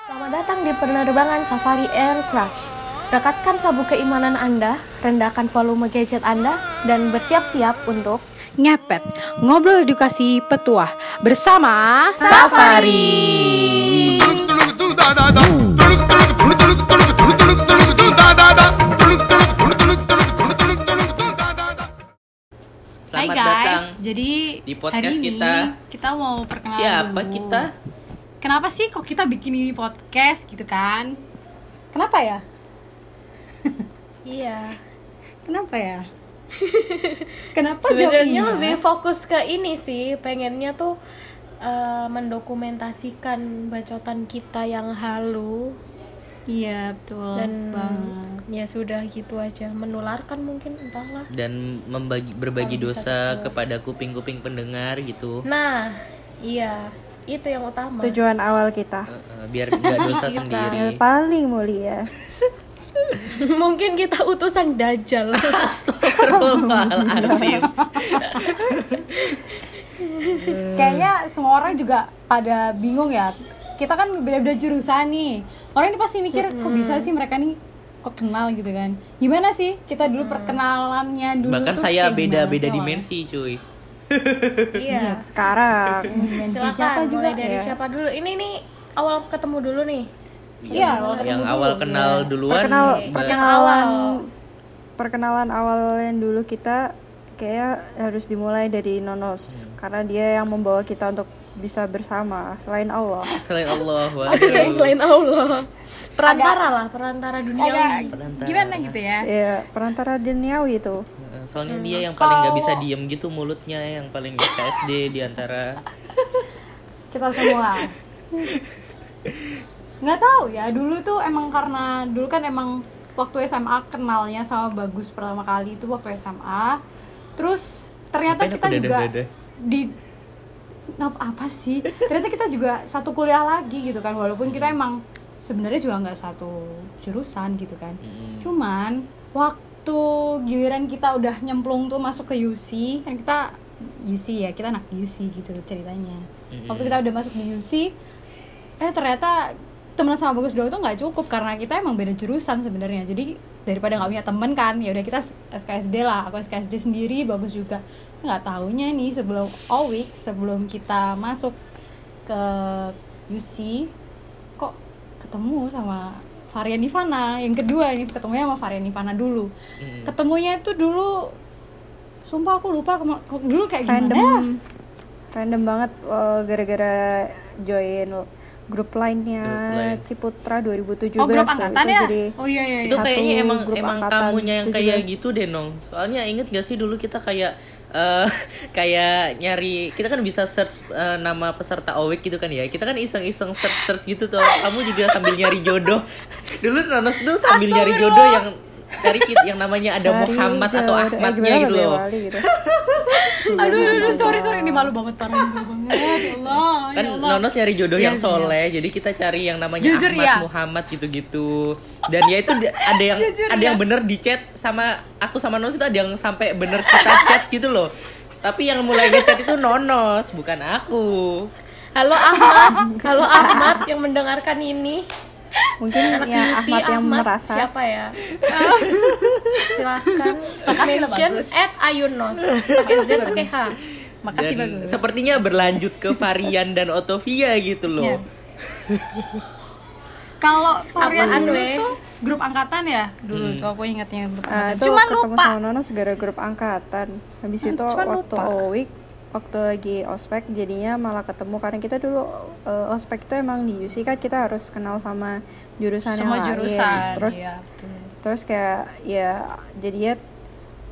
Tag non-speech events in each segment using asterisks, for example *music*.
Selamat datang di penerbangan Safari Air Crush. Rekatkan sabuk keimanan Anda, rendahkan volume gadget Anda, dan bersiap-siap untuk Ngepet, ngobrol edukasi petuah bersama Safari. Hai Selamat guys, datang. jadi di podcast hari ini kita. kita mau perkenalan Siapa dulu. kita? Kenapa sih kok kita bikin ini podcast gitu kan? Kenapa ya? *laughs* Iya. Kenapa ya? *laughs* Kenapa Sebenarnya lebih fokus ke ini sih, pengennya tuh eh, mendokumentasikan bacotan kita yang halu Iya betul dan banget. ya sudah gitu aja menularkan mungkin entahlah. Dan membagi berbagi dosa kepada kuping-kuping pendengar gitu. Nah, iya itu yang utama. tujuan awal kita Eh, eh, biar nggak *laughs* dosa yang sendiri. paling mulia *laughs* mungkin kita utusan dajjal. *laughs* Astagfirullahaladzim. Kayaknya semua orang juga pada bingung ya. Kita kan beda-beda jurusan nih. Orang ini pasti mikir kok bisa sih mereka nih kok kenal gitu kan. Gimana sih kita dulu perkenalannya dulu Bahkan tuh saya beda-beda dimensi, cuy. Iya. sekarang awalnya? Dimensi siapa Silakan juga mulai dari ya? siapa dulu? Ini nih awal ketemu dulu nih. Iya, awal ketemu yang dulu. awal kenal duluan. Perkenal, Mbak. perkenalan awal. perkenalan awal yang dulu kita kayak harus dimulai dari Nonos karena dia yang membawa kita untuk bisa bersama selain Allah *laughs* Selain Allah, Oke, waduh. selain Allah. Perantara lah, perantara duniawi. Perantara. Gimana gitu ya? ya perantara duniawi itu Soalnya dia yang paling nggak bisa diem gitu mulutnya, yang paling KSD di antara *laughs* Kita semua. nggak tahu ya dulu tuh emang karena dulu kan emang waktu SMA kenalnya sama Bagus pertama kali itu waktu SMA terus ternyata kita aku juga di apa, apa sih? Ternyata kita juga satu kuliah lagi gitu kan walaupun kita emang sebenarnya juga nggak satu jurusan gitu kan. Mm. cuman waktu giliran kita udah nyemplung tuh masuk ke UC kan kita UC ya kita anak UC gitu ceritanya. Waktu kita udah masuk di UC eh ternyata teman sama bagus doang tuh nggak cukup karena kita emang beda jurusan sebenarnya. Jadi daripada nggak punya temen kan ya udah kita SKSD lah. Aku SKSD sendiri bagus juga. Nggak taunya nih sebelum all week sebelum kita masuk ke UC kok ketemu sama varian Ivana yang kedua ini ketemunya sama varian Ivana dulu Mm. ketemunya itu dulu sumpah aku lupa dulu kayak gimana ya? random random banget eh, gara-gara join grup lainnya Grup lain. Ciputra 2017 oh grup angkatan itu ya jadi oh iya iya, itu iya. Satu kayaknya emang grup emang kamunya yang kayak 17. gitu deh nong soalnya inget gak sih dulu kita kayak eh *laughs* kayak nyari kita kan bisa search eh, nama peserta OWIC gitu kan ya. Kita kan iseng-iseng search search gitu tuh. Kamu juga sambil nyari jodoh. *laughs* Dulu nonos tuh sambil nyari jodoh yang cari kit- yang namanya ada Cari Muhammad atau jodoh. Eh, Ahmadnya gimana gitu loh gitu. *laughs* aduh, aduh, aduh, sorry sorry ini malu banget parah banget ya Allah kan ya Allah. Nonos nyari jodoh Iya, yang iya. soleh jadi kita cari yang namanya Jujur, Ahmad iya. Muhammad gitu-gitu dan ya itu ada yang ada iya. yang bener di chat sama aku sama Nonos itu ada yang sampai bener kita chat gitu loh tapi yang mulai ngechat itu Nonos bukan aku Halo Ahmad, halo Ahmad yang mendengarkan ini. Mungkin Anak ya UC Ahmad yang Ahmad, merasa siapa ya? *laughs* Silakan mention bagus. at Ayunos. Pakai Z pakai H. makasih dan bagus sepertinya berlanjut ke Varian dan Otovia gitu loh Iya. *laughs* kalau varian Apaan, dulu tuh grup angkatan ya dulu Hmm. tuh aku ingatnya grup Ah, angkatan itu cuman lupa sama Nono segara grup angkatan habis Hmm, itu cuman waktu lupa. OWIC waktu lagi ospek jadinya malah ketemu karena kita dulu eh, ospek itu emang di UC kan kita harus kenal sama jurusan semua yang lain jurusan terus iya, betul. terus kayak ya jadinya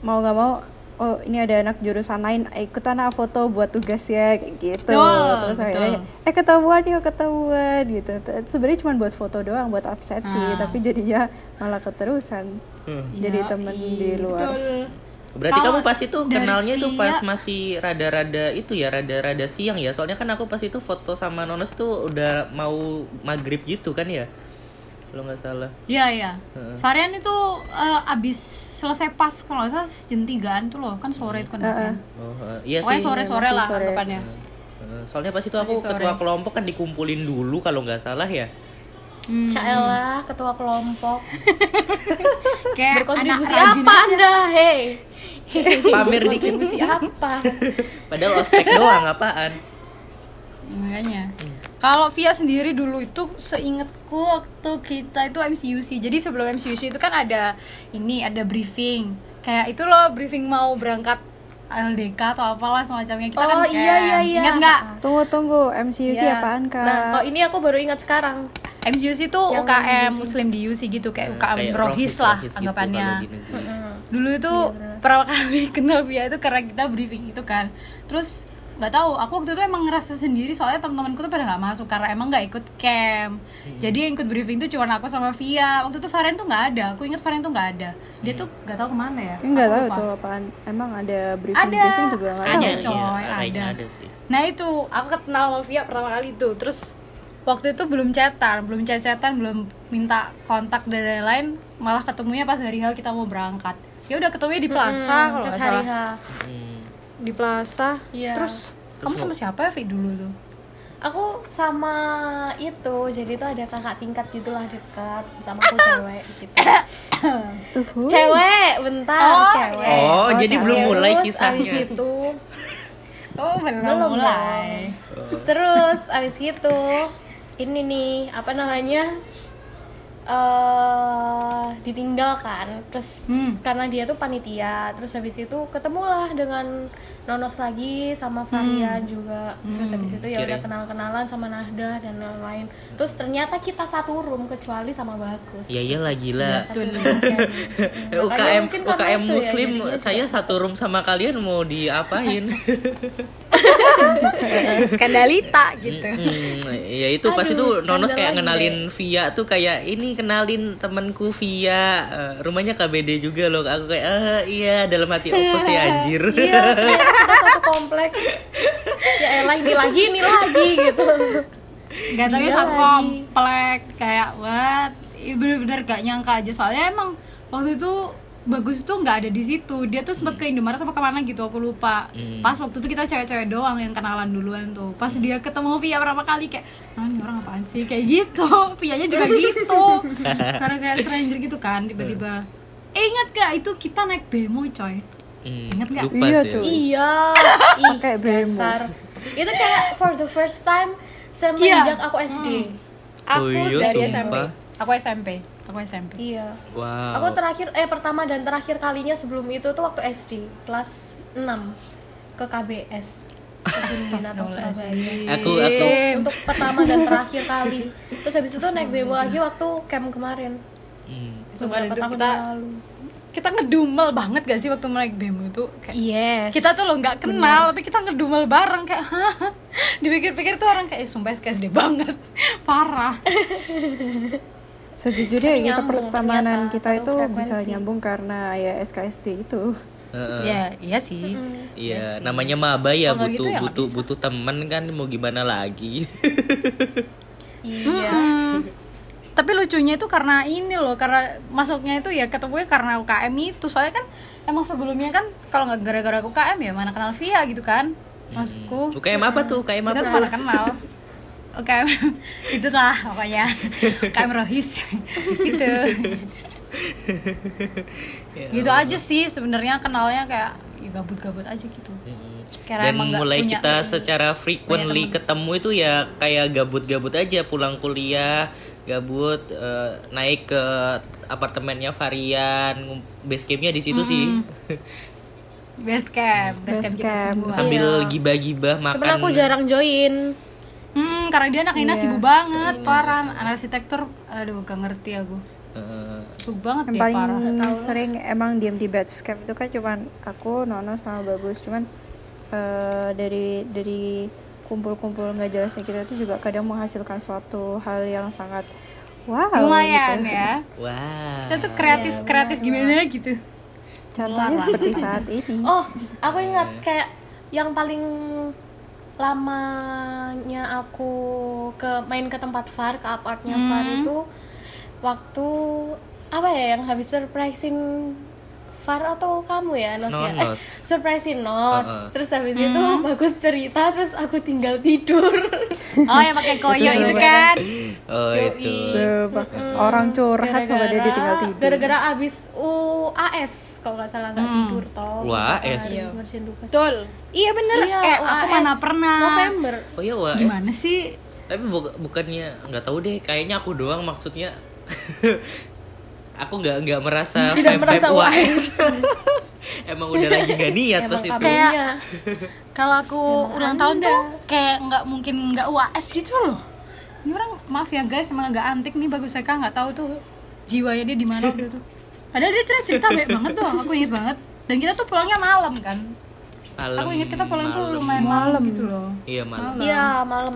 mau nggak mau oh ini ada anak jurusan lain eh, ikutan ah foto buat tugas ya gitu Betul, terus akhirnya eh ketahuan yuk ketahuan gitu sebenarnya cuma buat foto doang buat absensi Ah. tapi jadinya malah keterusan Hmm. jadi Iya, temen iya, di luar betul. Berarti Kalau kamu pas itu kenalnya tuh pas masih rada-rada itu ya, rada-rada siang ya. Soalnya kan aku pas itu foto sama Nonos itu udah mau maghrib gitu kan ya. Kalau nggak salah. Iya iya. Heeh. Varian itu eh, abis selesai pas kalau salah jam tigaan tuh loh kan sore itu kan masih. Oh, eh, iya Pokoknya sih. sore-sore lah sore. anggapannya. Eh, Soalnya pas itu aku ketua kelompok kan dikumpulin dulu kalau nggak salah ya. Hmm. Caelah ketua kelompok. *laughs* Kayak Berkontribusi anak apa aja. Anda? Hei. Pamer dikit. Berkontribusi apa? *laughs* Padahal ospek doang apaan? makanya kalau Via sendiri dulu itu seingetku waktu kita itu MCUC jadi sebelum MCUC itu kan ada ini ada briefing kayak itu loh briefing mau berangkat LDK atau apalah semacamnya kita kan Oh, iya, iya, iya. ingat nggak Tunggu tunggu, MCUC Iya. apaan kak? Nah, kalau ini aku baru ingat sekarang. MCUC itu Yang UKM Muslim di UC gitu kayak UKM Kayak rohis lah rohis gitu anggapannya. negeri. dulu itu pertama kali *laughs* kenal Via itu karena kita briefing itu kan. Terus nggak tahu aku waktu itu emang ngerasa sendiri soalnya teman-temanku tuh pada nggak masuk karena emang nggak ikut camp. Jadi yang ikut briefing itu cuma aku sama Via. Waktu itu Varen tuh nggak ada aku ingat Varen tuh nggak ada. Dia tuh nggak tahu ke mana ya? Nggak tahu tuh apaan. Emang ada briefing Ada. briefing juga nggak tahu. Ada, coy, iya, kayaknya ada. ada sih. Nah itu aku kenal sama Via pertama kali itu terus waktu itu belum chatan, belum chat-chatan, belum minta kontak dan lain-lain, malah ketemunya pas hari H kita mau berangkat. Ya udah ketemunya di plaza Hmm, kalau pas hari. H. Hmm. Di plaza. Iya. Terus, kamu sama siapa ya Vi dulu tuh? Aku sama itu, jadi tuh ada kakak tingkat gitulah dekat sama aku *laughs* cewek gitu. Uhuh. Cewek, bentar, Oh, cewek. Oh, jadi belum Terus, mulai Abis kisahnya. itu *laughs* Oh belum, belum mulai. dong. Terus abis gitu ini nih apa namanya eh ditinggalkan terus Hmm. karena dia tuh panitia terus habis itu ketemulah dengan Nonos lagi sama Varian juga. Terus habis itu ya udah kenal kenalan sama Nahda dan lain-lain. Terus ternyata kita satu room kecuali sama Bagus. Ya iyalah gila. Tapi bukan. Mm, makanya UKM mungkin karena UKM ya, Muslim jadinya saya satu room sama kalian mau diapain? *laughs* *laughs* Skandalita gitu. Mm, ya itu pas Aduh, itu Nonos kayak ngenalin Via tuh kayak ini kenalin temanku Via Eh, rumahnya KBD juga loh aku kayak ah iya dalam hati apa sih anjir *laughs* Iya, kita satu kompleks. Ya elah ini lagi, ini lagi gitu. Gak tau ya Dia satu lagi. komplek kayak what Ih, bener-bener gak nyangka aja soalnya emang waktu itu bagus tuh nggak ada di situ dia tuh sempet ke Indomaret apa ke mana gitu aku lupa Hmm. pas waktu itu kita cewek-cewek doang yang kenalan duluan tuh pas dia ketemu Via berapa kali kayak ah ini orang apaan sih kayak gitu *laughs* Via nya juga gitu *laughs* karena kayak stranger gitu kan tiba-tiba eh, ingat gak itu kita naik bemo coy Hmm, Ingat nggak? lupa Iya tuh. Iya, *laughs* ih Kayak bemo. dasar. Itu kayak for the first time Iya. semenjak aku SD. aku Oh iya, dari sumpah. SMP aku SMP aku SMP Iya. wow Aku terakhir eh pertama dan terakhir kalinya sebelum itu tuh waktu SD kelas 6 ke KBS. Aku aku Untuk pertama dan terakhir kali. Terus habis itu naik bemo lagi waktu camp kemarin. hmm, itu kita lalu. kita ngedumel banget gak sih waktu naik bemo itu kayak Yes. kita tuh lo nggak kenal tapi kita ngedumel bareng kayak "Hah?" dipikir-pikir tuh orang kayak "Eh, sumpah SKSD banget *laughs* parah *laughs* Sejujurnya gitu nyambung pertemanan ternyata, kita itu bisa frekuensi. nyambung karena ya SKSD itu. Heeh. ya iya sih Iya, namanya maba ya Kalau butuh gitu ya butuh bisa. butuh temen kan mau gimana lagi. Iya. Hmm. tapi lucunya itu karena ini loh karena masuknya itu ya ketemunya karena UKM itu soalnya kan emang sebelumnya kan kalau nggak gara-gara UKM ya mana kenal Via gitu kan maksudku UKM apa tuh? UKM kita apa? tuh mana kenal *laughs* UKM *laughs* itu lah pokoknya. UKM Rohis *laughs* gitu. Ya gitu aja sih sebenarnya kenalnya kayak ya gabut-gabut aja gitu. Karena Dan emang nggak mulai punya- kita secara frequently ketemu itu ya kayak gabut-gabut aja. Pulang kuliah, gabut eh, naik ke apartemennya Varian, base campnya di situ sih. *laughs* base camp base camp Base kita camp. semua Sambil Iya. gibah-gibah makan. Cuman aku jarang join. Karena dia anak Ina Iya. sibuk banget parah anak arsitektur aduh gak ngerti aku Heeh. sibuk banget dia paling parah sering emang diam di camp itu kan cuman aku, Nono sama Bagus. Cuman eh, dari dari kumpul-kumpul nggak jelasnya kita tuh juga kadang menghasilkan suatu hal yang sangat wow lumayan gitu. ya Wah. kita tuh kreatif kreatif gimana gitu Contohnya seperti saat ini. Oh, aku ingat kayak yang paling lamanya aku ke main ke tempat Far ke apartnya Far itu waktu apa ya yang habis surprising Far atau kamu ya Nos ya? Eh, Nonos. *laughs* surprisein Nos. Heeh. Terus habis itu bagus cerita, terus aku tinggal tidur. *laughs* Oh yang pakai koyo Itu itu kan. Oh itu. Coba, orang curhat sama dia dia tinggal tidur Gara-gara abis UAS kalau nggak salah nggak tidur toh. UAS? Iya. Ngerjain tugas. Betul. Iya bener. Iya, eh aku mana pernah. November. Oh iya UAS. Gimana sih? Tapi bu- bukannya nggak tahu deh. Kayaknya aku doang maksudnya. *laughs* aku nggak nggak merasa Tidak vibe-vibe merasa UAS. *laughs* Emang udah lagi gak niat pas Emang itu. Kayak- Kalau aku ulang tahun tuh kayak nggak mungkin nggak UAS gitu loh. Ini orang maaf ya guys, emang agak antik nih bagus saya nggak tahu tuh jiwanya dia di mana waktu itu. Padahal dia cerita cerita baik banget tuh, aku inget banget. Dan kita tuh pulangnya malam kan. Malam, aku inget kita pulang tuh malam. lumayan malam Malam. gitu loh. Iya malam. Iya, malam.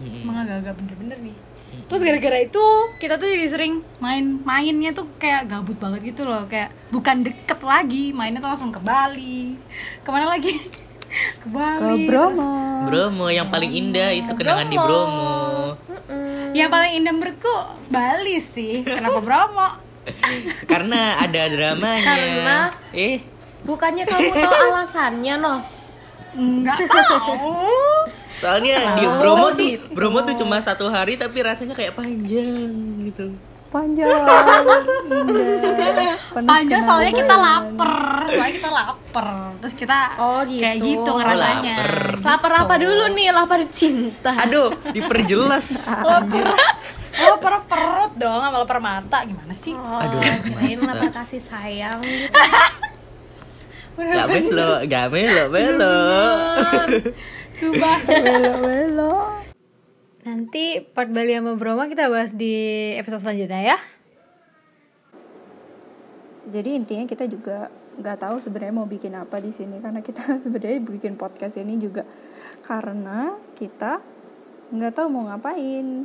Emang agak-agak bener-bener nih. Terus gara-gara itu kita tuh jadi sering main mainnya tuh kayak gabut banget gitu loh kayak bukan deket lagi mainnya tuh langsung ke Bali ke mana lagi ke *laughs* ke Bali Bromo Bromo yang paling indah itu kenangan di Bromo. terus- yang paling indah menurutku Bali sih kenapa Bromo *laughs* Karena ada dramanya. Karena- eh Bukannya kamu tahu *laughs* alasannya, Nos? nggak *laughs* tahu soalnya di Bromo tuh Bromo tuh cuma satu hari tapi rasanya kayak panjang gitu. panjang panjang soalnya kita lapar soalnya kita lapar terus kita Oh, gitu. kayak gitu ngerasanya lapar. Lapar apa dulu nih? Lapar cinta. Aduh, diperjelas. lapar lapar perut dong sama lapar mata gimana sih Oh, Aduh, kirain lapar kasih sayang gitu. Gak melo, gak melo, melo. Subah Welo, welo. Nanti part Bali sama Bromo kita bahas di episode selanjutnya ya. jadi intinya kita juga nggak tahu sebenarnya mau bikin apa di sini karena kita *laughs* sebenarnya bikin podcast ini juga karena kita nggak tahu mau ngapain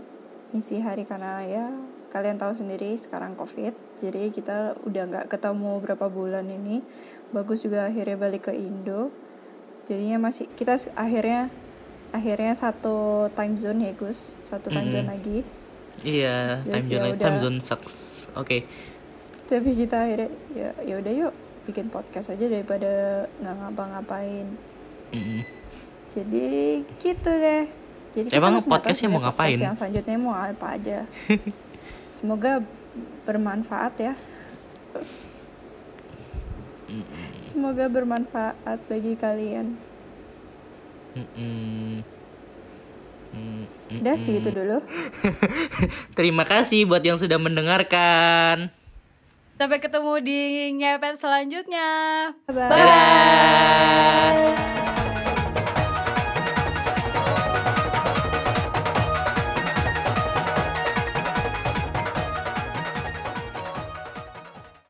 isi hari karena ya kalian tahu sendiri sekarang covid jadi kita udah nggak ketemu berapa bulan ini bagus juga akhirnya balik ke Indo jadinya masih kita akhirnya akhirnya satu time zone ya Gus satu time zone Mm-mm. lagi Iya, Yes, time ya zone udah. time zone sucks. Oke. tapi kita akhirnya ya ya udah yuk bikin podcast aja daripada nggak ngapa-ngapain Mm-mm. jadi gitu deh jadi Emang podcastnya mau sebenarnya podcast ngapain? yang selanjutnya mau apa aja *laughs* semoga bermanfaat ya semoga bermanfaat bagi kalian. Mm, udah mm-mm. segitu dulu *laughs* Terima kasih buat yang sudah mendengarkan. Sampai ketemu di ngepet selanjutnya. bye, Dadah.